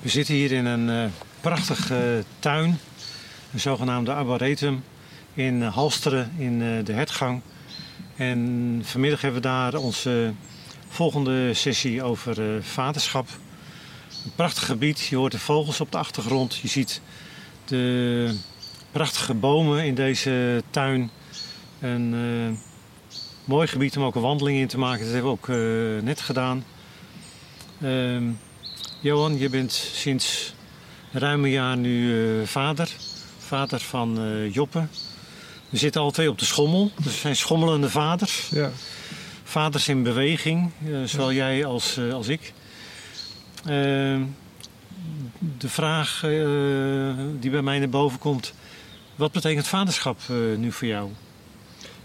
We zitten hier in een uh, prachtige tuin, een zogenaamde arboretum in Halsteren in de Hertgang. En vanmiddag hebben we daar onze volgende sessie over vaderschap. Een prachtig gebied, je hoort de vogels op de achtergrond, je ziet de prachtige bomen in deze tuin. Een mooi gebied om ook een wandeling in te maken. Dat hebben we ook net gedaan. Uh, Johan, je bent sinds ruim een jaar nu uh, vader. Vader van Joppe. We zitten al twee op de schommel. Dus we zijn schommelende vaders. Ja. Vaders in beweging, zowel ja. jij als, als ik. De vraag die bij mij naar boven komt wat betekent vaderschap uh, nu voor jou?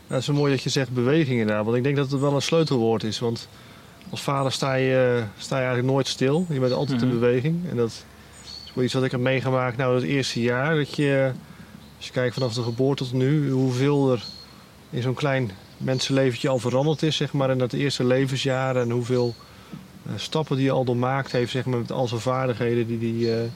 Ja, het is mooi dat je zegt beweging inderdaad. Want ik denk dat het wel een sleutelwoord is. Want als vader sta je, sta je eigenlijk nooit stil. Je bent altijd in mhm. beweging. En dat is wel iets wat ik heb meegemaakt nou het eerste jaar. Dat je, als je kijkt vanaf de geboorte tot nu, hoeveel er in zo'n klein mensenleventje al veranderd is, zeg maar, in dat eerste levensjaar. En hoeveel uh, stappen die je al doormaakt heeft, zeg maar, met al zijn vaardigheden die hij uh,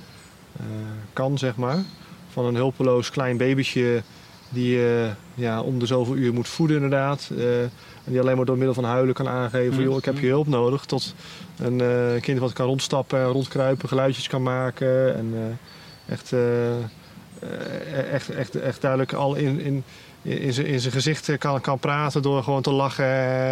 kan, zeg maar van een hulpeloos klein babytje die je uh, ja, om de zoveel uur moet voeden inderdaad. Uh, en die alleen maar door middel van huilen kan aangeven, mm. joh, ik heb je hulp nodig. Tot een uh, kind wat kan rondstappen, rondkruipen, geluidjes kan maken. En uh, echt, echt, echt, echt duidelijk al in, in, in, zijn, in zijn gezicht kan, kan praten door gewoon te lachen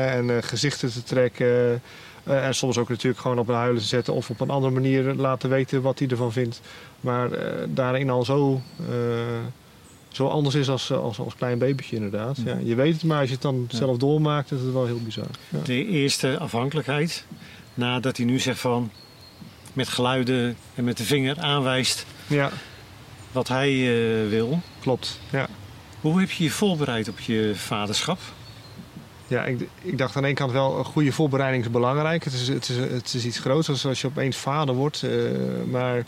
en gezichten te trekken. en soms ook natuurlijk gewoon op een huilen te zetten of op een andere manier laten weten wat hij ervan vindt. Maar daarin al zo, zo anders is als, als, als klein babytje inderdaad. Ja. je weet het, maar als je het dan zelf doormaakt, is het wel heel bizar. Ja. De eerste afhankelijkheid, nadat hij nu zegt van met geluiden en met de vinger aanwijst ja. wat hij uh, wil. Klopt, ja. Hoe heb je je voorbereid op je vaderschap? Ja, ik, ik, dacht aan de ene kant wel, een goede voorbereiding is belangrijk. Het is, het is, het is iets groots als je opeens vader wordt. Uh, maar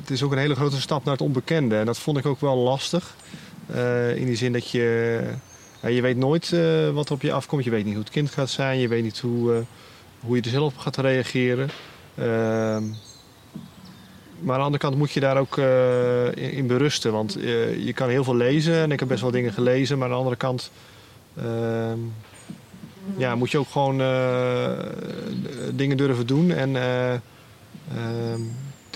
het is ook een hele grote stap naar het onbekende. En dat vond ik ook wel lastig. Uh, in die zin dat je... Je weet nooit wat er op je afkomt. Je weet niet hoe het kind gaat zijn. Je weet niet hoe, hoe je er zelf op gaat reageren. Ehm, maar aan de andere kant moet je daar ook in, berusten. Want je kan heel veel lezen. En ik heb best wel dingen gelezen. Maar aan de andere kant... Ehm, ja, moet je ook gewoon dingen durven doen. En...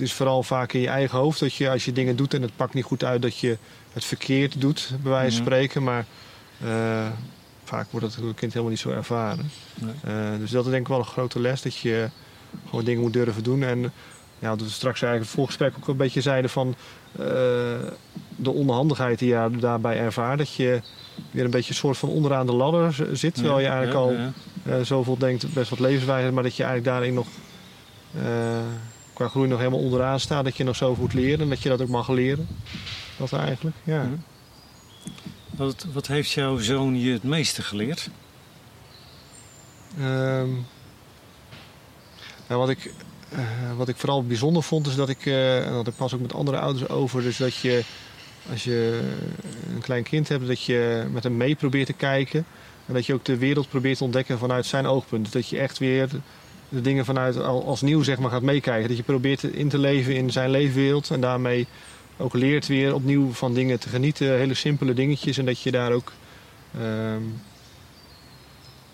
Het is vooral vaak in je eigen hoofd dat je als je dingen doet en het pakt niet goed uit, dat je het verkeerd doet, bij wijze van mhm. spreken. Maar uh, vaak wordt het kind helemaal niet zo ervaren. Nee. Uh, dus dat is denk ik wel een grote les, dat je gewoon dingen moet durven doen. En ja, dat we straks eigenlijk het voorgesprek ook een beetje zeiden van uh, de onhandigheid die je daarbij ervaart. Dat je weer een beetje een soort van onderaan de ladder zit. Terwijl je eigenlijk al uh, zoveel denkt, best wat levenswijze, maar dat je eigenlijk daarin nog qua groei nog helemaal onderaan staat. Dat je nog zoveel moet leren en dat je dat ook mag leren. Dat eigenlijk, ja. Mhm. Wat, wat heeft jouw zoon je het meeste geleerd? Um, nou, wat, ik, uh, wat ik vooral bijzonder vond is dat ik, uh, en dat ik pas ook met andere ouders over, dus dat je als je een klein kind hebt, dat je met hem mee probeert te kijken. En dat je ook de wereld probeert te ontdekken vanuit zijn oogpunt. Dus dat je echt weer de dingen vanuit als nieuw zeg maar, gaat meekijken. Dat je probeert in te leven in zijn leefwereld en daarmee ook leert weer opnieuw van dingen te genieten. Hele simpele dingetjes en dat je daar ook... Ehm,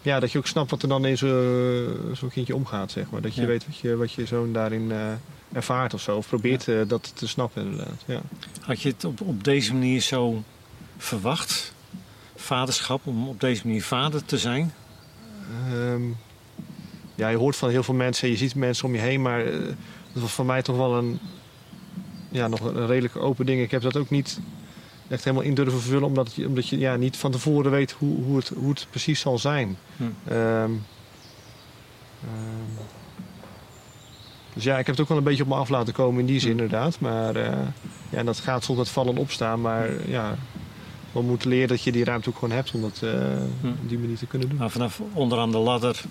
ja, dat je ook snapt wat er dan in zo'n kindje omgaat, zeg maar. Dat je weet wat je, wat je zoon daarin uh, ervaart of zo. Of probeert uh, dat te snappen, inderdaad. Ja. Had je het op, op deze manier zo verwacht? Vaderschap, om op deze manier vader te zijn? Um, ja, je hoort van heel veel mensen, je ziet mensen om je heen, maar uh, dat was voor mij toch wel een, ja, nog een redelijk open ding. Ik heb dat ook niet echt helemaal in durven vervullen, omdat je, omdat je ja, niet van tevoren weet hoe, hoe, het, hoe het precies zal zijn. Hm. Um, dus ja, ik heb het ook wel een beetje op me af laten komen in die zin, hm. inderdaad. Maar uh, ja, dat gaat soms met vallen opstaan. Maar ja, we moeten leren dat je die ruimte ook gewoon hebt om dat uh, op die manier te kunnen doen. Maar vanaf onderaan de ladder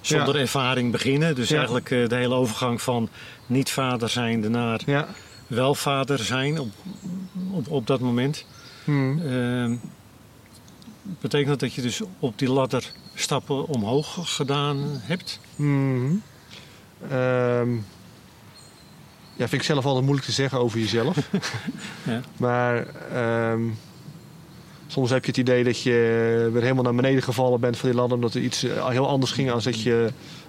zonder ervaring beginnen. Dus eigenlijk uh, de hele overgang van niet vader zijnde naar ja. wel vader zijn op, op, op dat moment. Hmm. Uh, betekent dat dat je dus op die ladder stappen omhoog gedaan hebt? Hmm. Um, Ja, vind ik zelf altijd moeilijk te zeggen over jezelf. Ja. Maar ehm, soms heb je het idee dat je weer helemaal naar beneden gevallen bent van die ladder. Omdat er iets eh, heel anders ging dan dat je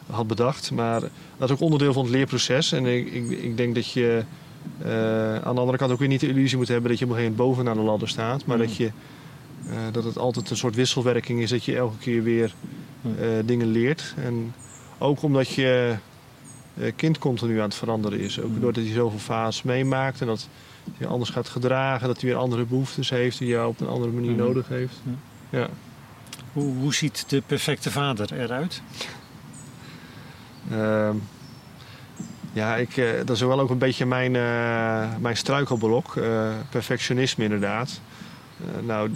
had bedacht. Maar dat is ook onderdeel van het leerproces. En ik, ik, ik denk dat je eh, aan de andere kant ook weer niet de illusie moet hebben dat je op een gegeven moment bovenaan de ladder staat. Maar Mm. dat, je, eh, dat het altijd een soort wisselwerking is. Dat je elke keer weer Mm. dingen leert. En ook omdat je kind continu aan het veranderen is. Ook Mm. doordat hij zoveel fases meemaakt en dat hij anders gaat gedragen, dat hij weer andere behoeftes heeft die jou op een andere manier Mm. nodig heeft. Ja. Hoe, hoe ziet de perfecte vader eruit? Ehm, ja, ik, eh, dat is wel ook een beetje mijn, eh, mijn struikelblok. eh, perfectionisme inderdaad. Nou,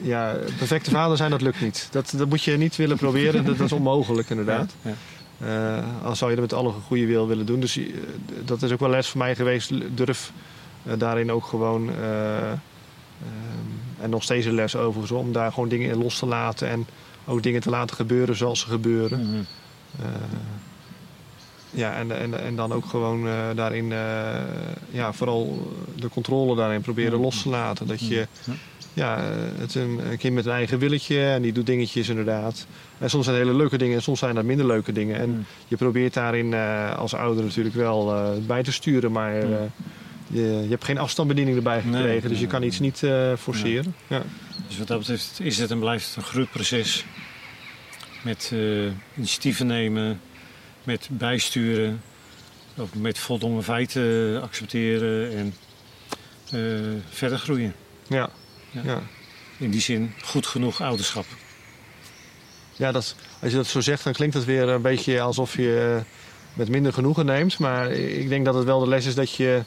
ja, perfecte vader zijn, dat lukt niet. Dat, dat moet je niet willen proberen. Dat, dat is onmogelijk inderdaad. Ja, al zou je dat met alle goede wil willen doen. Dus dat is ook wel les voor mij geweest. Durf daarin ook gewoon... eh, ehm, en nog steeds een les overigens, om daar gewoon dingen in los te laten. En ook dingen te laten gebeuren zoals ze gebeuren. Mhm. Eh, ja, en, en, en dan ook gewoon eh, daarin, eh, ja, vooral de controle daarin proberen Mhm. los te laten. Dat je, Ja. ja, eh, het een, een kind met een eigen willetje en die doet dingetjes inderdaad. En soms zijn het hele leuke dingen en soms zijn dat minder leuke dingen. En Mhm. je probeert daarin eh, als ouder natuurlijk wel eh, bij te sturen, maar eh, Mhm. Je, je hebt geen afstandsbediening erbij Nee, gekregen, dus je kan iets niet eh, forceren. Ja. Dus wat dat betreft is het en blijft het een groeiproces. Met eh, initiatieven nemen, met bijsturen, ook met voldongen feiten accepteren en eh, verder groeien. Ja. Ja. In die zin goed genoeg ouderschap. Ja, dat, als je dat zo zegt, dan klinkt het weer een beetje alsof je met minder genoegen neemt. Maar ik denk dat het wel de les is dat je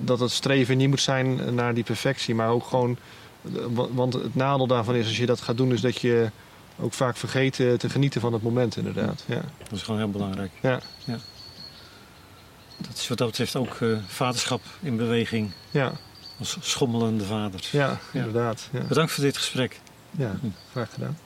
dat het streven niet moet zijn naar die perfectie, maar ook gewoon. eh, wa- Want het nadeel daarvan is, als je dat gaat doen, is dat je ook vaak vergeet eh, te genieten van het moment, inderdaad. Ja. Dat is gewoon heel belangrijk. Ja. Dat is wat dat betreft ook eh, vaderschap in beweging Ja, als schommelende vaders. ja, inderdaad. Ja. Bedankt voor dit gesprek. Ja, Hm. graag gedaan.